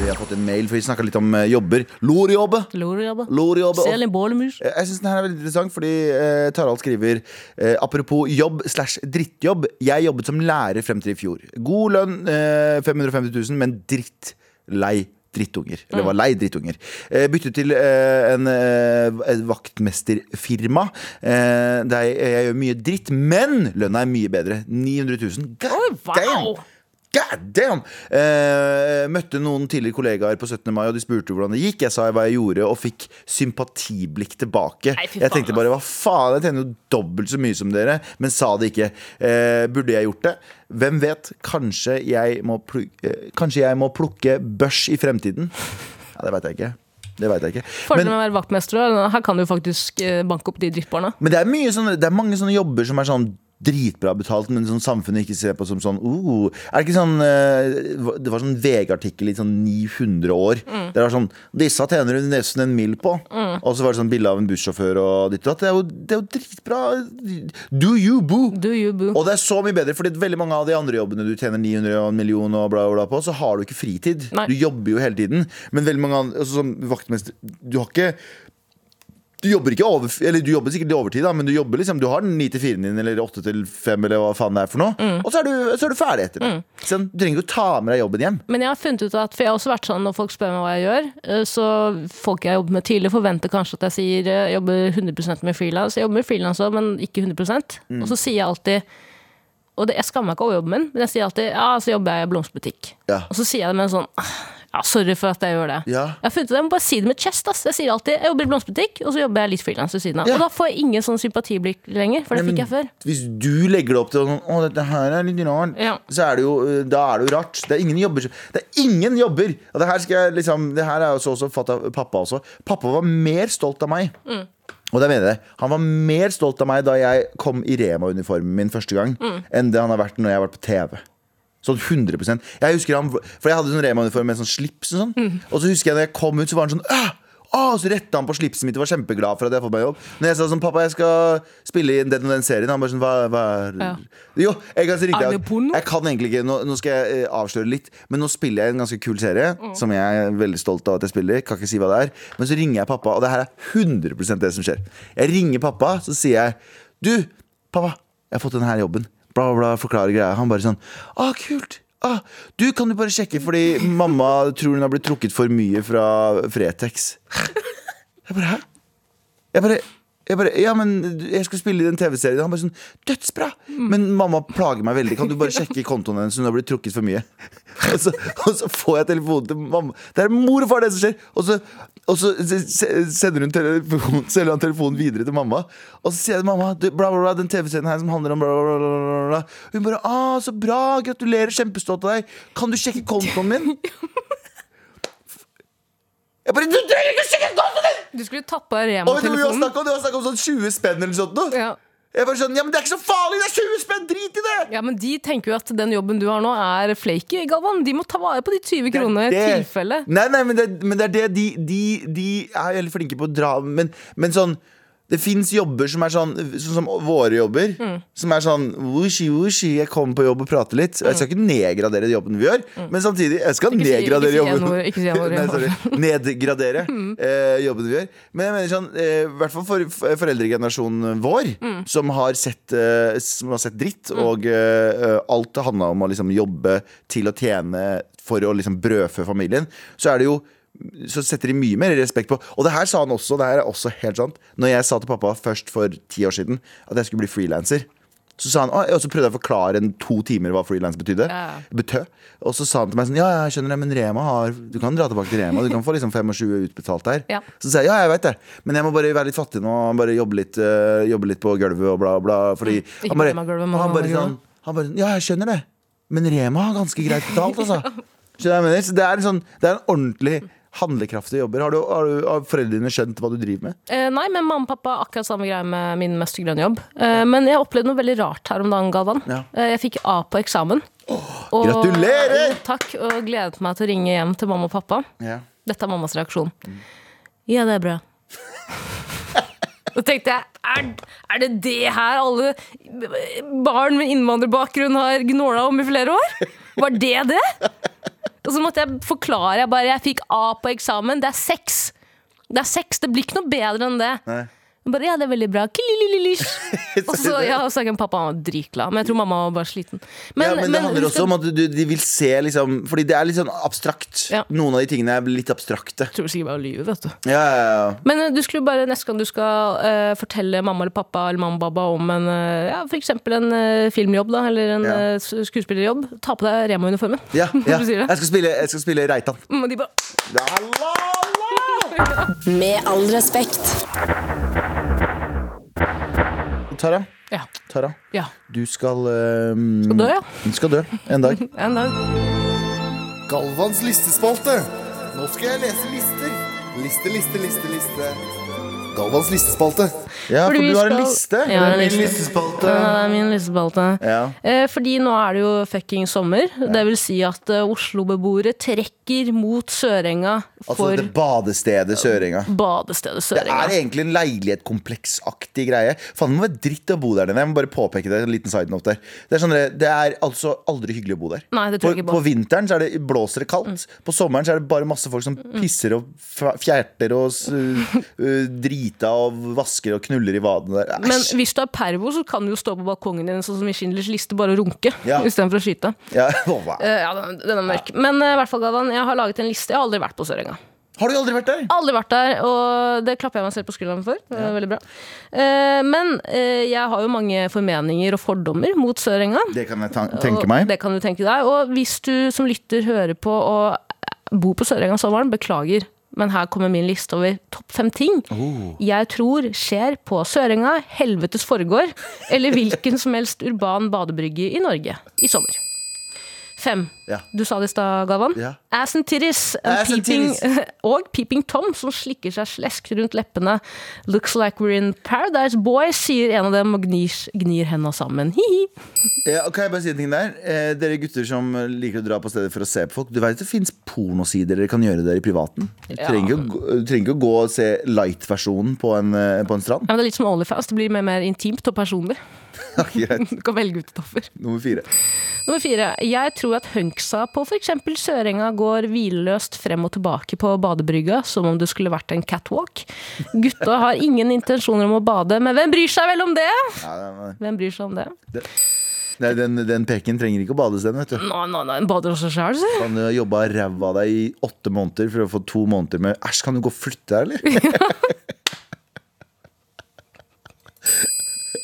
Vi har fått en mail, for vi snakka litt om eh, jobber. Lorjobbe. Lorjobbe. Selg din bollemus. Jeg synes den her er veldig interessant, fordi eh, Tarald skriver eh, Apropos jobb slash drittjobb. Jeg jobbet som lærer frem til i fjor. God lønn, eh, 550 000, men drittlei drittunger. Eller var lei drittunger. Eh, byttet til eh, en eh, et vaktmesterfirma. Eh, der jeg, jeg gjør mye dritt, men lønna er mye bedre. 900 000. God Oi, wow! damn! God damn! Eh, møtte noen tidligere kollegaer på 17. mai, og de spurte hvordan det gikk. Jeg sa hva jeg gjorde, og fikk sympatiblikk tilbake. Nei, jeg tenkte bare hva faen, jeg tjener jo dobbelt så mye som dere, men sa det ikke. Eh, burde jeg gjort det? Hvem vet? Kanskje jeg må, pluk eh, kanskje jeg må plukke børs i fremtiden? Ja, det veit jeg ikke. Det vet jeg ikke. Fordelen med å være vaktmester er her kan du faktisk eh, banke opp de drittbarna. men det er, sånne, det er mange sånne jobber som er sånn dritbra betalt, men sånn samfunnet ikke ser på som sånn uh, Er det ikke sånn uh, Det var sånn VG-artikkel i sånn 900 år. Det var sånn Disse tjener du nesten en mil på. Og så var det sånn bilde av en bussjåfør og ditt og datt. Det er jo dritbra. Do you, boo? Do you boo? Og det er så mye bedre, fordi veldig mange av de andre jobbene du tjener 900 og en million og bla, bla, bla på, så har du ikke fritid. Nei. Du jobber jo hele tiden. Men veldig mange andre, altså, som vaktmester Du har ikke du jobber over, eller du jobber sikkert i overtid, da, men du jobber liksom Du har den 9 til 4-en din, eller 8 til 5, eller hva faen det er for noe. Mm. Og så er, du, så er du ferdig etter det. Sånn, du trenger ikke å ta med deg jobben hjem. Men jeg har funnet ut at, for jeg har også vært sånn når folk spør meg hva jeg gjør, eh, så folk jeg jobber med tidlig forventer kanskje at jeg sier eh, jeg jobber 100 med frilans. Jeg jobber med frilans òg, men ikke 100 Mm. Og så sier jeg alltid og det, jeg skammer meg ikke over jobben min, men jeg sier alltid ja, så jobber jeg i blomsterbutikk. Ja. Og så sier jeg det med en sånn ja, sorry for at jeg gjør det. Ja. Jeg har funnet ut, jeg må bare si det med chest. Ass. Jeg sier alltid jeg jobber i blomsterbutikk, og så jobber jeg litt frilans ved siden av. Ja. Og da får jeg ingen sånn sympatiblikk lenger, for det Nei, fikk jeg før. Hvis du legger det opp til sånn Å, dette her er litt rart, Ja. så er det jo eh, Da er det jo rart. Det er ingen jobber Det er ingen jobber! Og det her skal jeg liksom Det her er jo så også fatt av pappa også. Pappa var mer stolt av meg. Mm. Og det mener jeg. Han var mer stolt av meg da jeg kom i Rema-uniformen min første gang, Mm. enn det han har vært når jeg har vært på TV. Sånn 100% Jeg husker han For jeg hadde sånn Rema-uniform med sånn slips og sånn. Mm. Og så husker jeg da jeg kom ut, så var han sånn Åh! Åh, så retta han på slipset mitt og var kjempeglad for at jeg har fått meg jobb. Når jeg sa sånn, pappa, jeg skal spille i den og den serien, han bare sånn, hva, hva er Ja. Jo, jeg kan det? Jeg kan egentlig ikke, nå, nå skal jeg eh, avsløre litt Men nå spiller jeg en ganske kul serie Mm. Som jeg er veldig stolt av at jeg spiller Kan ikke si hva det er Men så ringer jeg pappa, og det her er 100% det som skjer Jeg ringer pappa, så sier jeg Du, pappa, jeg har fått denne jobben Bla bla forklarer greia Han bare sånn, ah kult Ah, du, kan du bare sjekke, fordi mamma tror hun har blitt trukket for mye fra Fretex Jeg bare, hæ? Jeg bare, jeg bare, ja, men jeg skal spille i den TV-serien. Han bare sånn, dødsbra! Men mamma plager meg veldig. Kan du bare sjekke kontoen hennes? Hun har blitt trukket for mye. Og så, og så får jeg telefonen til mamma. Det er mor og far, det som skjer. Og så, og så se- se- sender hun telefon, selger han telefonen videre til mamma. Og så sier jeg til mamma bla, bla, bla, den TV-serien her som handler om bla, bla, bla, bla. Hun bare ah, så bra, gratulerer, kjempestolt av deg. Kan du sjekke kontoen min? Jeg bare, du trenger ikke å sjekke kontoen din! Du skulle tappe av Og vet du har Rema-telefonen. snakket om? Om sånn 20 spenn eller sånt. Ja. Jeg bare sånn, ja, men det er ikke så farlig, det er 20 spenn, drit i det! Ja, men De tenker jo at den jobben du har nå, er flaky. Galvan, de må ta vare på de 20 kronene i tilfelle. Nei, nei, men det, men det er det de, de, de er veldig flinke på å dra Men, men sånn det fins jobber som er sånn Sånn som våre jobber. Mm. Som er sånn wushi, wushi, Jeg kommer på jobb og prater litt. Jeg skal ikke nedgradere jobben vi gjør, men samtidig Jeg skal Mm. Ikke nedgradere si jobben ikke si N-ord. Nei, sorry. Nedgradere eh, jobben vi gjør. Men jeg mener sånn eh, I hvert fall for for foreldregenerasjonen vår, Mm. som, har sett, eh, som har sett dritt, og eh, alt det handla om å liksom jobbe til å tjene for å liksom brødfø familien, så er det jo så setter de mye mer respekt på Og det her sa han også, det her er også helt sant. Når jeg sa til pappa først for ti år siden at jeg skulle bli frilanser, så sa han, og så prøvde jeg å forklare en to timer hva frilans betydde. Ja. Betød. Og så sa han til meg sånn Ja, jeg skjønner det, men Rema har Du kan dra tilbake til Rema. Du kan få liksom 25 utbetalt der. Ja. Så sa jeg ja, jeg vet det, men jeg må bare være litt fattig nå. Bare jobbe litt, eh, jobbe litt på gulvet og bla, bla. Fordi Mm. Han bare, Rema-gulvet, han bare sånn han bare, Ja, jeg skjønner det, men Rema har ganske greit betalt, altså. Skjønner jeg mener? Så det er en sånn Det er en ordentlig handlekraftige jobber. Har, du, har, du, har foreldrene skjønt hva du driver med? Eh, nei, men mamma og pappa har akkurat samme greie med min mest grønne jobb. Eh, men jeg opplevde noe veldig rart her om dagen, Galvan. Ja. Eh, jeg fikk A på eksamen. Og- gratulerer! Jo, takk, og gledet meg til å ringe hjem til mamma og pappa. Ja. Dette er mammas reaksjon. Ja, det er bra. Så tenkte jeg, er, er det det her alle barn med innvandrerbakgrunn har gnåla om i flere år? Var det det? Og så måtte jeg forklare. Jeg bare, jeg fikk A på eksamen. Det er seks. Det er seks, det blir ikke noe bedre enn det. Nei. Jeg Bare, ja, det er veldig bra. Og så ja, så er pappa var dritglad, men jeg tror mamma var bare sliten. ja, men det handler husk også om at du, de vil se liksom Fordi det er litt sånn abstrakt. Ja. Noen av de tingene er litt abstrakte. Jeg tror sikkert bare å lyve, vet du. Ja, ja, ja. Men eh, du skulle bare neste gang du skal uh, fortelle mamma eller pappa eller mamma og baba om en, uh, ja, for eksempel en uh, filmjobb da, eller en skuespillerjobb, ta på deg Rema-uniformen. ja. Jeg skal spille, jeg skal spille Reitan. Mm, Og de bare la. Med all respekt. Tara, Ja. Tara, ja. du skal um, Skal dø, ja. Du skal dø en dag. En dag. Galvans listespalte. Nå skal jeg lese lister. Liste, liste, liste, liste. Galvans listespalte. Ja, for du har en liste. Ja, Det er min listespalte. Ja, det er min listespalte. Ja. Eh, fordi nå er det jo fucking sommer. Det vil si at uh, Oslo-beboere trekker mot Sørenga Altså for det badestedet Sørenga. badestedet Det er egentlig en leilighetskompleksaktig greie. Faen, det må være dritt å bo der nede. Jeg må bare påpeke det. En liten side note der. Det er, sånn, det er altså aldri hyggelig å bo der. Nei, det på, tror jeg ikke på på. vinteren så er det, blåser det kaldt. På sommeren så er det bare masse folk som pisser og fjerter og uh, uh, drita og vasker og knuller i vadene der. Men hvis du er pervo, så kan du jo stå på balkongen din sånn som i Schindlers liste, bare runke Ja. istedenfor å skyte. Ja, oh, wow. Eh, ja, den, den er mørk. Men eh, i hvert fall, Gavan, jeg har laget en liste. Jeg har aldri vært på Sørenga. Har du aldri vært der? Aldri vært der, og det klapper jeg meg selv på skulderen for. Det er Veldig bra. Eh, men jeg har jo mange formeninger og fordommer mot Sørenga. Det kan jeg tenke Og meg. Det kan du tenke deg. Og hvis du som lytter hører på og bor på Sørenga om sommeren, beklager. Men her kommer min liste over topp fem ting Oh. jeg tror skjer på Sørenga, helvetes foregård, eller hvilken som helst urban badebrygge i Norge i sommer. Fem. Ja. Du sa det i stad, Galvan. Ja. Ass and titties. Ass peeping, og Peeping Tom, som slikker seg slesk rundt leppene. Looks like we're in Paradise Boys, sier en av dem og gnir, gnir henda sammen. Hi-hi. Ja, kan jeg bare si en ting der? Eh, dere gutter som liker å dra på stedet for å se på folk. Du vet det fins pornosider dere kan gjøre det i privaten. Du Ja. trenger, trenger ikke å gå og se light-versjonen på, en, eh, på en strand. Ja, men det er litt som Onlyfast. Det blir mer, mer intimt og personlig. Du kan velge ut et offer. Nummer fire. Nummer fire. Jeg tror at hunksa på f.eks. Sørenga går hvileløst frem og tilbake på badebrygga som om det skulle vært en catwalk. Gutta har ingen intensjoner om å bade, men hvem bryr seg vel om det? Hvem bryr seg om det? nei, den, den peken trenger ikke å bades den, vet du. Nå, nå, en bader også sjøl, si. du har jobba ræva av deg i åtte måneder for å få to måneder med Æsj, kan du gå og flytte deg, eller?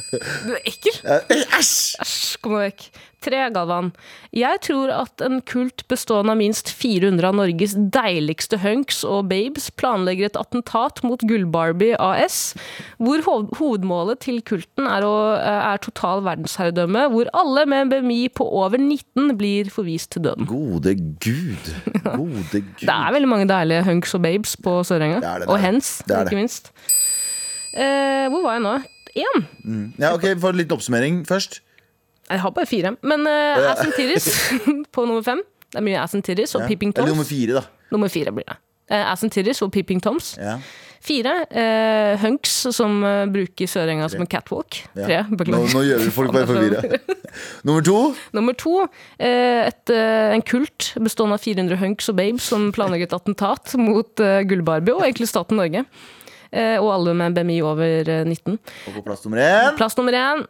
Du er ekkel. Eh, Æsj! Æsj, kom deg vekk. Tre, Galvan. Jeg tror at en kult bestående av minst 400 av Norges deiligste hunks og babes planlegger et attentat mot Gullbarbie AS, hvor hovedmålet til kulten er, å, er total verdensherredømme, hvor alle med en BMI på over 19 blir forvist til døden. Gode gud. Gode gud. Det er veldig mange deilige hunks og babes på Sørenga. Og hens, ikke minst. Eh, hvor var jeg nå? Én. Ja, ok, For litt oppsummering først. Jeg har bare fire. Men uh, Ass and Titties på nummer fem. Det er mye Ass and Titties og Ja. Peeping Eller nummer fire, da. Nummer fire blir det. Uh, Ass and Titties og Peeping Toms. Ja. Fire. uh, hunks som uh, bruker Sørenga som en catwalk. Tre. Nå, nå gjør vi folk bare forvirra. Nummer to. Nummer to. et, en kult bestående av 400 hunks og babes som planlegger et attentat mot uh, Gullbarbie og egentlig staten Norge. Og alle med BMI over eh, 19. Og på plass nummer én. Plass nummer én.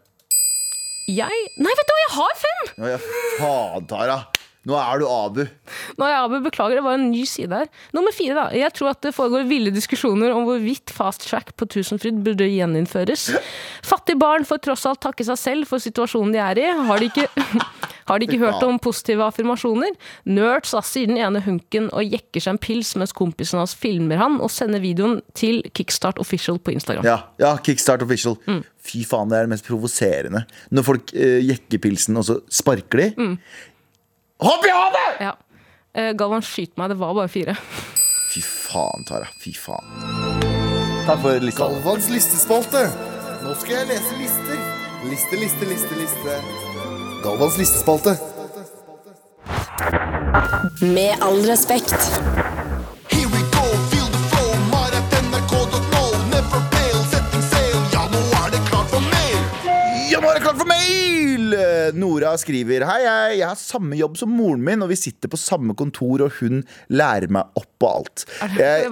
Jeg Nei, vet du hva, jeg har fem! Ja, ja, faen, Tara. Nå er du Abu. Nå er jeg Abu, beklager, det var en ny side her. Nummer fire, da. Jeg tror at det foregår ville diskusjoner om hvorvidt fast track på Tusenfryd burde gjeninnføres. Fattige barn får tross alt takke seg selv for situasjonen de er i. Har de ikke, har de ikke hørt om positive affirmasjoner? Nerds, da, sier den ene hunken og jekker seg en pils mens kompisen hans filmer han og sender videoen til Kickstart Official på Instagram. Ja, ja Kickstart official. Mm. Fy faen, det er det mest provoserende. Når folk uh, jekker pilsen, og så sparker de. Mm. Hopp i havet! Ja. Uh, Galvan, skyt meg, det var bare fire. Fy faen, Tara. Fy faen. Takk for lista. Galvans listespalte. Nå skal jeg lese lister. Liste, liste, liste, liste. Galvans listespalte. Med all respekt. Er det klart for mail! Nora skriver Hei, hei, jeg har samme jobb som moren min, og vi sitter på samme kontor, og hun lærer meg opp på alt. Jeg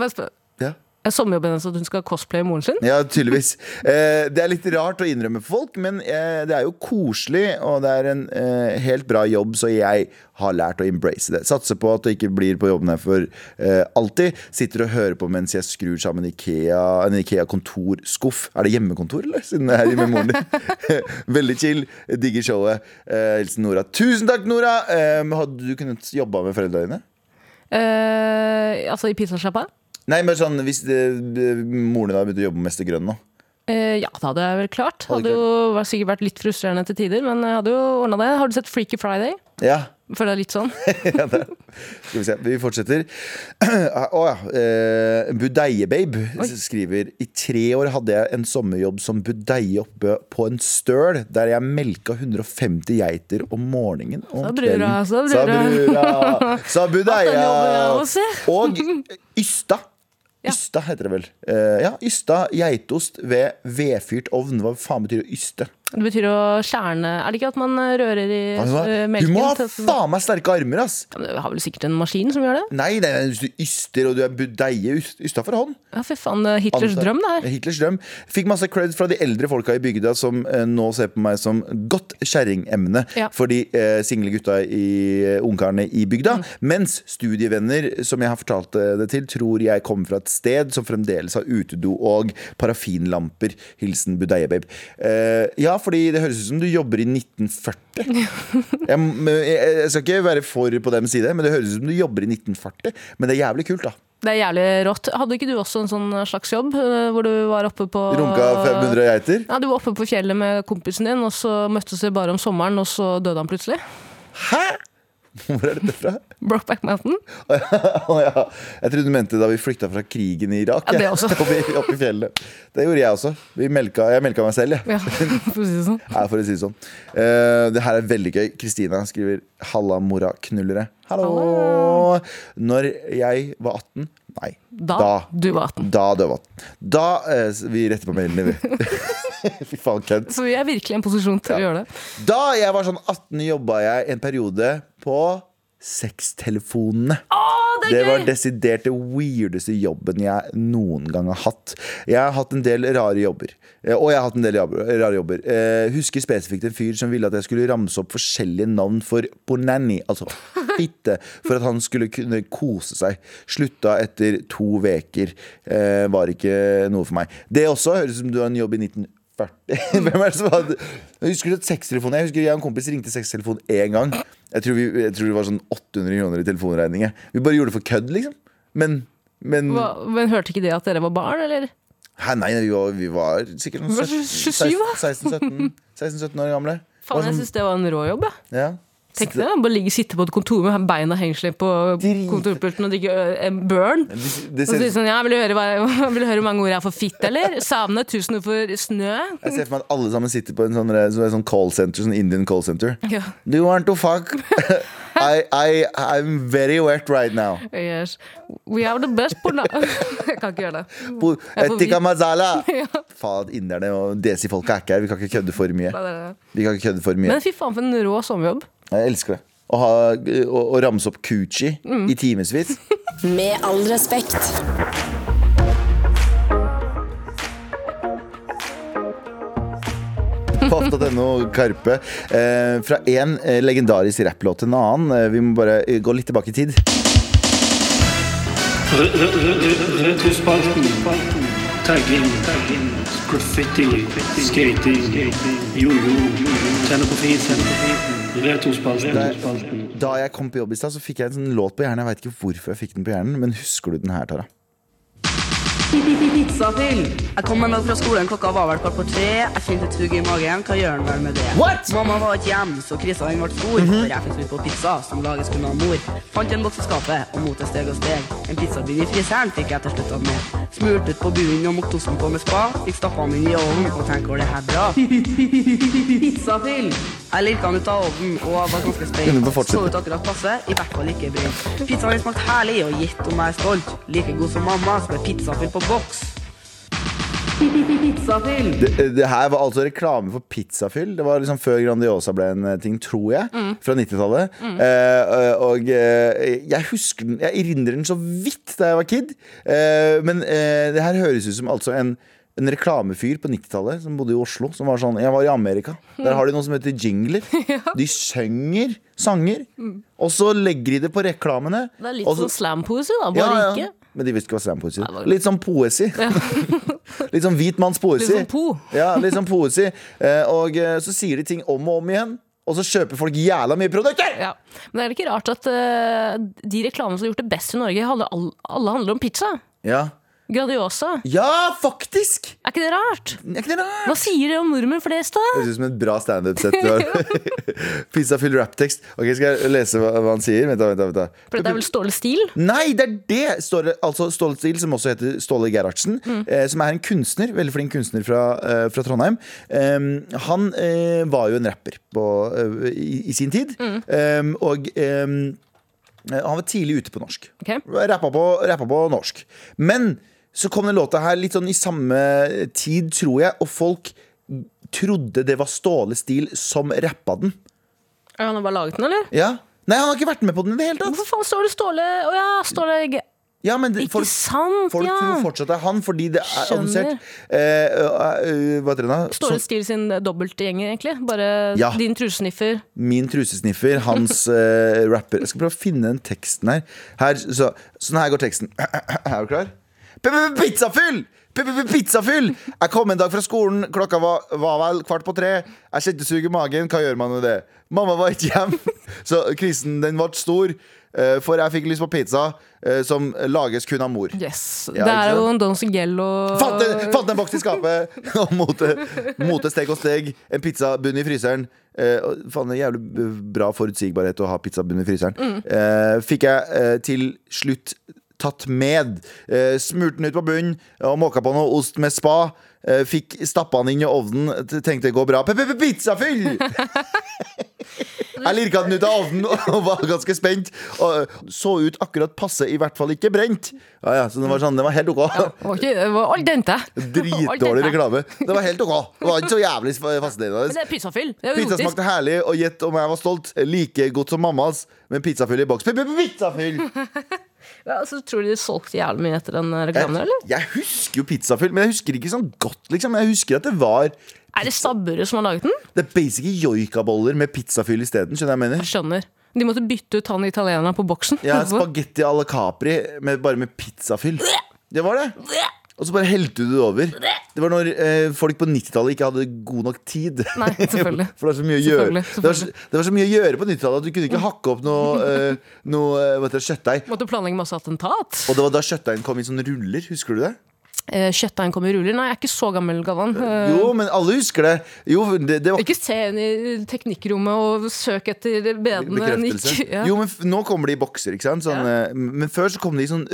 sommerjobben hennes at hun skal cosplaye moren sin? Ja, tydeligvis. Eh, det er litt rart å innrømme for folk, men eh, det er jo koselig, og det er en eh, helt bra jobb, så jeg har lært å embrace det. Satser på at det ikke blir på jobben her for alltid. Sitter og hører på mens jeg skrur sammen Ikea, en Ikea-kontorskuff. Er det hjemmekontor, eller? Siden det er i med moren din. Veldig chill. Digger showet. Hilsen Nora. Tusen takk, Nora! Hadde du kunnet jobba med foreldrene dine? Altså i pizzasjappa? Nei, men sånn, Hvis det, moren din hadde begynt å jobbe med Mester Grønn nå? Eh, ja, det hadde jeg vel klart. Hadde jo var sikkert vært litt frustrerende til tider, men jeg hadde jo ordna det. Har du sett Freaky Friday? Ja. For det er litt sånn. ja, det. Skal vi se, vi fortsetter. Å ja. Eh, Budeiebabe skriver I tre år hadde jeg en sommerjobb som budeie oppe på en støl, der jeg melka 150 geiter om morgenen og om Sa brura, kvelden. sa brura. Sa budeia. Jeg. Og Ysta. Ysta heter det vel. Uh, ja, Ysta geitost ved vedfyrt ovn. Hva faen betyr det yste? Det betyr å kjerne Er det ikke at man rører i Altså, melken? du må ha faen meg sterke armer, ass! Ja, Du har vel sikkert en maskin som gjør det? Nei, nei, nei, hvis du yster og du er budeie, yst- ysta for hånd. Ja, fy faen. er Hitlers drøm, det her. Hitlers drøm. Fikk masse cred fra de eldre folka i bygda som eh, nå ser på meg som godt kjerringemne Ja. for de eh, single gutta i eh, ungkarene i bygda. Mm. Mens studievenner som jeg har fortalt eh, det til, tror jeg kommer fra et sted som fremdeles har utedo og parafinlamper. Hilsen budeiebabe. Eh, ja, fordi det høres ut som du jobber i 1940. jeg, jeg, jeg skal ikke være for på dem side, men det høres ut som du jobber i 1940. Men det er jævlig kult, da. Det er jævlig rått. Hadde ikke du også en sånn slags jobb eh, hvor du var oppe på Runka 500 geiter. Ja, Du var oppe på fjellet med kompisen din, og så møttes dere bare om sommeren, og så døde han plutselig. Hæ?! Hvor er dette fra? Brokeback Mountain. Å ja. Jeg trodde du mente da vi flykta fra krigen i Irak. Ja, det også. Opp, i, opp fjellet. Det gjorde jeg også. Vi melka, jeg melka meg selv, jeg. Ja, for å si det sånn. Ja, for å si det sånn. Uh, det her er veldig gøy. Kristina skriver 'Halla, mora knullere'. Hallo! Når jeg var 18 Nei. Da, du var 18. Da du var 18. Da uh, Vi retter på mailene, vi. Fy faen, Kent. Så vi er virkelig i en posisjon til å gjøre det. Da jeg var sånn 18, jobba jeg en periode på sextelefonene. det Det var desidert det weirdeste jobben jeg noen gang har hatt. Jeg har hatt en del rare jobber. Eh, Og jeg har hatt en del jobber, rare jobber. Eh, husker spesifikt en fyr som ville at jeg skulle ramse opp forskjellige navn for Bonanni, altså fitte, for at han skulle kunne kose seg. Slutta etter to veker. Eh, var ikke noe for meg. Det også høres ut som du har en jobb i 1940. Hvem er det som hadde Jeg husker at sextelefonen Jeg husker jeg og en kompis ringte sextelefon én gang. Jeg tror, vi, jeg tror det var sånn 800 kroner i telefonregninger. Vi bare gjorde det for kødd, liksom. Men, men Hva, men hørte ikke det at dere var barn, eller? Hæ, nei, vi var, vi var sikkert Vi var sånn 27, da. 16-17 16-17 år gamle. Faen, jeg sånn- syns det var en rå jobb. jeg. ja. Tenk det, Bare ligge sitte på et kontor med beina hengslet på kontorpulten og drikke en burn. Det, det Og så sånn, ja, vil du, høre, hva, vil du høre hvor mange ord jeg har for fitt, eller? Savne, tusen ord for snø. jeg ser for meg at alle sammen sitter på en sånn, sånn, sånn call center, sånn Indian call center. Ja. Do you want to fuck? I, I, I'm very wet right now. Yes. We have the best porna. Jeg kan ikke gjøre det. Tikka vite- Ja. Faen, inderne og desi-folka er ikke her. Vi kan ikke kødde for mye. Vi kan ikke kødde for mye. Men fy faen for en rå sommerjobb. Jeg elsker det. Å, ha, å, å ramse opp coochie Mm. i timevis. Med all respekt. Fafta.no Karpe. Eh, fra én eh, legendarisk rapplåt til en annen. Eh, vi må bare eh, gå litt tilbake i tid. Retrospalten. Tagging. Graffiti. Skating. Jojo. Tenne på fisen. Da jeg kom på jobb i stad, så fikk jeg en sånn låt på hjernen. Jeg vet ikke hvorfor jeg fikk den på hjernen, men husker du den her, Tara? Pizzafyll. Jeg kom meg med fra skolen, klokka var vel kvart på tre. Jeg kjente et hugg i magen. Hva gjør han vel med det? What? Mamma var ikke hjemme, så krisa den ble stor. Mm -hmm. jeg fikk lyst på pizza, som lages kun av mor. Fant en boks i skapet, og mot et steg og steg. En pizzabunn i friseren fikk jeg til slutt av med. Smurt ut på bunnen og mokt osten på med spa. Fikk stappa den inn i ovnen, og tenkte går det her bra? Pizzafyll. Jeg lirka den ut av ovnen og var ganske spent. Så ut akkurat passe, i hvert fall ikke brent. Pizzaen smakte herlig, og gitt om jeg er stolt. Like god som mamma, så ble pizzafyll på boks. Pizzafyll. Det, det her var altså reklame for pizzafyll. Det var liksom før Grandiosa ble en eh, ting, tror jeg. Fra 90-tallet. Eh, og eh, jeg husker den Jeg erindrer den så vidt da jeg var kid. Eh, men eh, det her høres ut som altså en en reklamefyr på 90-tallet som bodde i Oslo. Som var sånn, Jeg var i Amerika. Der har de noe som heter jingler. De synger sanger, og så legger de det på reklamene. Det er litt så- sånn slampoesi, da. Bare ja, ja. ikke. Men de visste ikke hva slampoesi var- Litt sånn poesi. litt sånn hvit manns poesi. Litt sånn po. Ja, litt sånn poesi. Eh, og eh, så sier de ting om og om igjen, og så kjøper folk jævla mye produkter! Ja. Men er det ikke rart at uh, de reklamene som har gjort det best i Norge, alle, alle handler om pizza? Ja, Grandiosa. Ja, faktisk! Er ikke det rart? Er ikke det rart? Hva sier det om nordmenn flest, da? Det høres ut som et bra standup-sett. du har. Pizzafyll rapptekst. Ok, Skal jeg lese hva, hva han sier? Vent, vent, vent. For det er vel Ståle Stil? Nei, det er det! Ståle, altså Ståle Stil, som også heter Ståle Gerhardsen. Eh, som er en kunstner, veldig flink kunstner fra, eh, fra Trondheim. Eh, han eh, var jo en rapper på, eh, i, i sin tid. Em, og eh, han var tidlig ute på norsk. Okay. Rappa på, rappa på norsk. Men så kom den låta her litt sånn i samme tid, tror jeg, og folk trodde det var Ståle Stil som rappa den. Ja, Han har bare laget den, eller? Ja. Nei, han har ikke vært med på den i det hele tatt. Hvorfor faen står det Ståle Å ja, Ståle G- Ja, men det- Ikke sant, folk ja. tror fortsatt det er han, fordi det er annonsert. Eh, heter det da? Ståle Stil sin dobbeltgjenger, egentlig. Bare Ja. din trusesniffer. Min trusesniffer, hans eh, rapper Jeg skal prøve å finne den teksten her. her så, sånn her går teksten. Er du klar? Pizzafyll! Pizzafyll! Jeg kom en dag fra skolen, klokka var, var vel kvart på tre. Jeg kjente sug i magen, hva gjør man med det? Mamma var ikke hjemme, så krisen den ble stor. eh, For jeg fikk lyst på pizza eh, som lages kun av mor. Yes. Ja, det er jo en Don Sigello Fant en, fant en boks i skapet Og mote, mote steg og steg En pizzabunn i fryseren eh, og Faen, jævlig bra forutsigbarhet Å ha pizzabunn i fryseren eh, Fikk jeg eh, til slutt Tatt med eh, smurte den ut på bunnen Og måka på noe ost med spa eh, Fikk stappa den inn i ovnen Tenkte det går bra P- p- Pizzafyll Jeg lirka den ut av ovnen Og var ganske spent Og så ut akkurat passe I hvert fall ikke brent ja, ja, Så det var sånn, det var helt ok Det var, ikke, det var al dente. Dritdårlig reklame. Det var helt ok. Det var ikke så jævlig Men fascinerende. det er pizzafyll. Pizza smakte herlig, og gjett om jeg var stolt. Like godt som mammas, men pizzafyll i boks. P- p- Pizzafyll! Ja, så tror du de solgte jævlig mye etter den reklamen, eller? jeg husker jo pizzafyll, men jeg husker ikke sånn godt, liksom. Jeg husker at det var Er det stabburet som har laget den? Det er basically joikaboller med pizzafyll isteden. Skjønner jeg mener? Jeg skjønner. De måtte bytte ut han italieneren på boksen. Ja, Spagetti à la Capri, med, bare med pizzafyll. Det var det. Og så bare helte du det over. Det var når eh, folk på 90-tallet ikke hadde god nok tid. Nei, selvfølgelig. For det var så mye å gjøre Selvfølgelig, Det var så, det var så mye å gjøre på 90-tallet at du kunne ikke hakke opp noe, eh, noe eh, kjøttdeig. Måtte planlegge masse attentat. Og det var da kjøttdeigen kom i sånne ruller. Husker du det? Eh, Kjøttdeigen kom i ruller. Nei, jeg er ikke så gammel, Galvan. Eh, Jo, men alle husker det. Jo, det, det var Ikke se inn i teknikkrommet og søk etter bedene. bekreftelse. Ja. Jo, men nå kommer de i bokser, ikke sant? Sånn, ja. Men før så kom de i sånn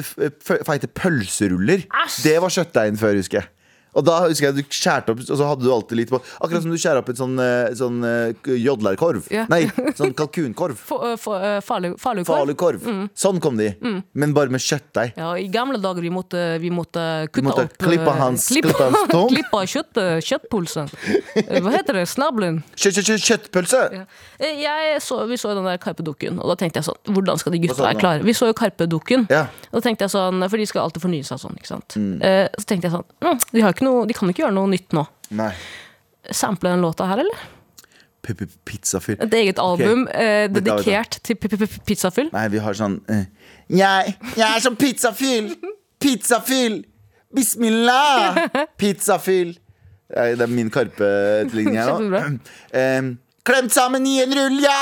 feite pølseruller. Asch. Det var kjøttdeigen før, husker jeg. Og da husker jeg du skjærte opp, og så hadde du alltid litt på Akkurat som du skjærer opp en sånn, eh, sånn eh, jodlerkorv. Ja. Nei, sånn kalkunkorv. Falukorv. eh, for, eh, farlig, farlig kår. Farlig korv. Sånn kom de. Men bare med kjøttdeig. Ja, I gamle dager vi måtte, vi måtte kutte måtte opp klippe hans- klippe, hans tong. klippe kjøtt, kjøttpulsen. Hva heter det? Snabelen. Kjøtt, kjøtt, kjøtt, kjøttpølse! Ja. Så, vi så den der Karpe-dukken, og da tenkte jeg sånn Hvordan skal de gutta være klare? Vi så jo Karpe-dukken. Ja. Og da tenkte jeg sånn, For de skal alltid fornye seg sånn. ikke sant? Mm. Så tenkte jeg sånn mm, de, har ikke noe, de kan ikke gjøre noe nytt nå. Nei. Sample den låta her, eller? Pizzafyll. Et eget album eh, dedikert til p- p- p- pizzafyll. Nei, vi har sånn eh, jeg, jeg er som pizzafyll! Pizzafyll! Bismillah! Pizzafyll. Det er min Karpe-etterligning her nå. Kjempebra. Em, klemt sammen i en rull, ja!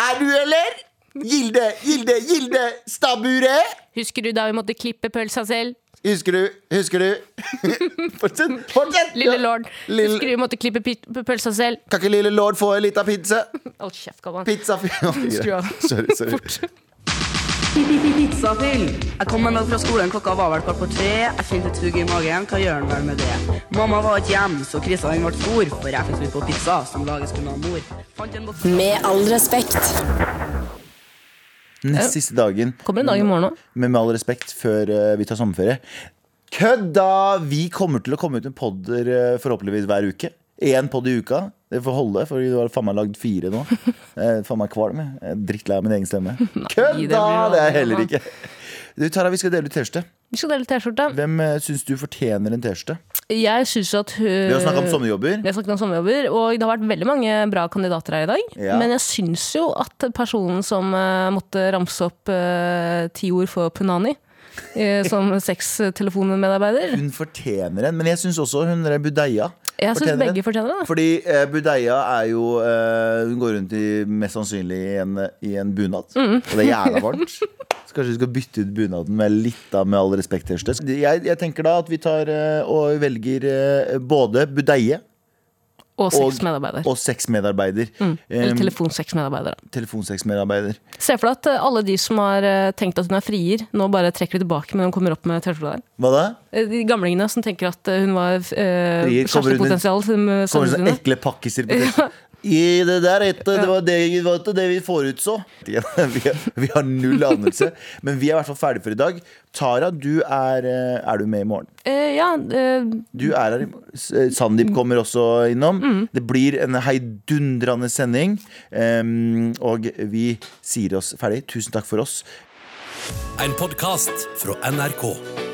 Er du, eller? Gilde, Gilde, Gilde, stabburet! Husker du da vi måtte klippe pølsa selv? Husker du? Husker du? Fortsett! fortsett Lille lord. Lille- Husker du måtte klippe pølsa selv? Kan ikke lille lord få en lita pizza? Hold kjeft, gammal. Pizzafyll. Sorry, sorry. Fort. Pizzafyll. Jeg kom en dag fra skolen, klokka var vel kvart på tre. Jeg kjente et hugg i magen, hva gjør den vel med det? Mamma var ikke hjemme, så krisa den ble stor, for jeg fikk lyst på pizza som lages kun av mor. Fant en Med all respekt. Nest siste dagen. Kommer en dag i morgen òg. Men med all respekt, før eh, vi tar sommerferie. Kødda! Vi kommer til å komme ut med podder eh, forhåpentligvis hver uke. Én podd i uka. Det får holde, for du har faen meg lagd fire nå. Er faen meg kvalm. jeg. Jeg er drittlei av min egen stemme. det Kødda! Det er jeg heller ikke. Du, Tara, vi skal dele ut T-skjorte. Vi skal dele T-skjorte. Hvem uh, syns du fortjener en T-skjorte? Jeg syns at hun Vi har snakka om sommerjobber. Vi har snakket om sommerjobber, og det har vært veldig mange bra kandidater her i dag. Ja. Men jeg syns jo at personen som uh, måtte ramse opp uh, ti ord for punani eh, som sextelefonmedarbeider Hun fortjener en, men jeg syns også hun er Budeia Jeg syns begge fortjener det. Fordi eh, Budeia er jo eh, Hun går rundt i mest sannsynlig i en, i en bunad. Mm. Og det er jævla varmt. Så kanskje vi skal bytte ut bunaden med litt av Med all respekt. Jeg, jeg tenker da at vi tar eh, og velger eh, både budeie Og sexmedarbeider. og sexmedarbeider. Eller Um, telefonsexmedarbeider. telefonsexmedarbeider. Se for deg at eh, alle de som har eh, tenkt at hun er frier, nå bare trekker det tilbake når hun kommer opp med T-skjorta der. Hva da? Eh, De gamlingene som tenker at eh, hun var uh, kjærestepotensial. kommer som eh, ekle pakkiser på det. I det der etter, det var det, det var ikke det vi forutså. Vi, vi har null anelse. Men vi er i hvert fall ferdige for i dag. Tara, du er, eh, er du med i morgen? Uh, ja, Uh, Du er her i morgen. Sandeep kommer også innom. Det blir en heidundrende sending. Um, og vi sier oss ferdig. Tusen takk for oss. En podkast fra NRK.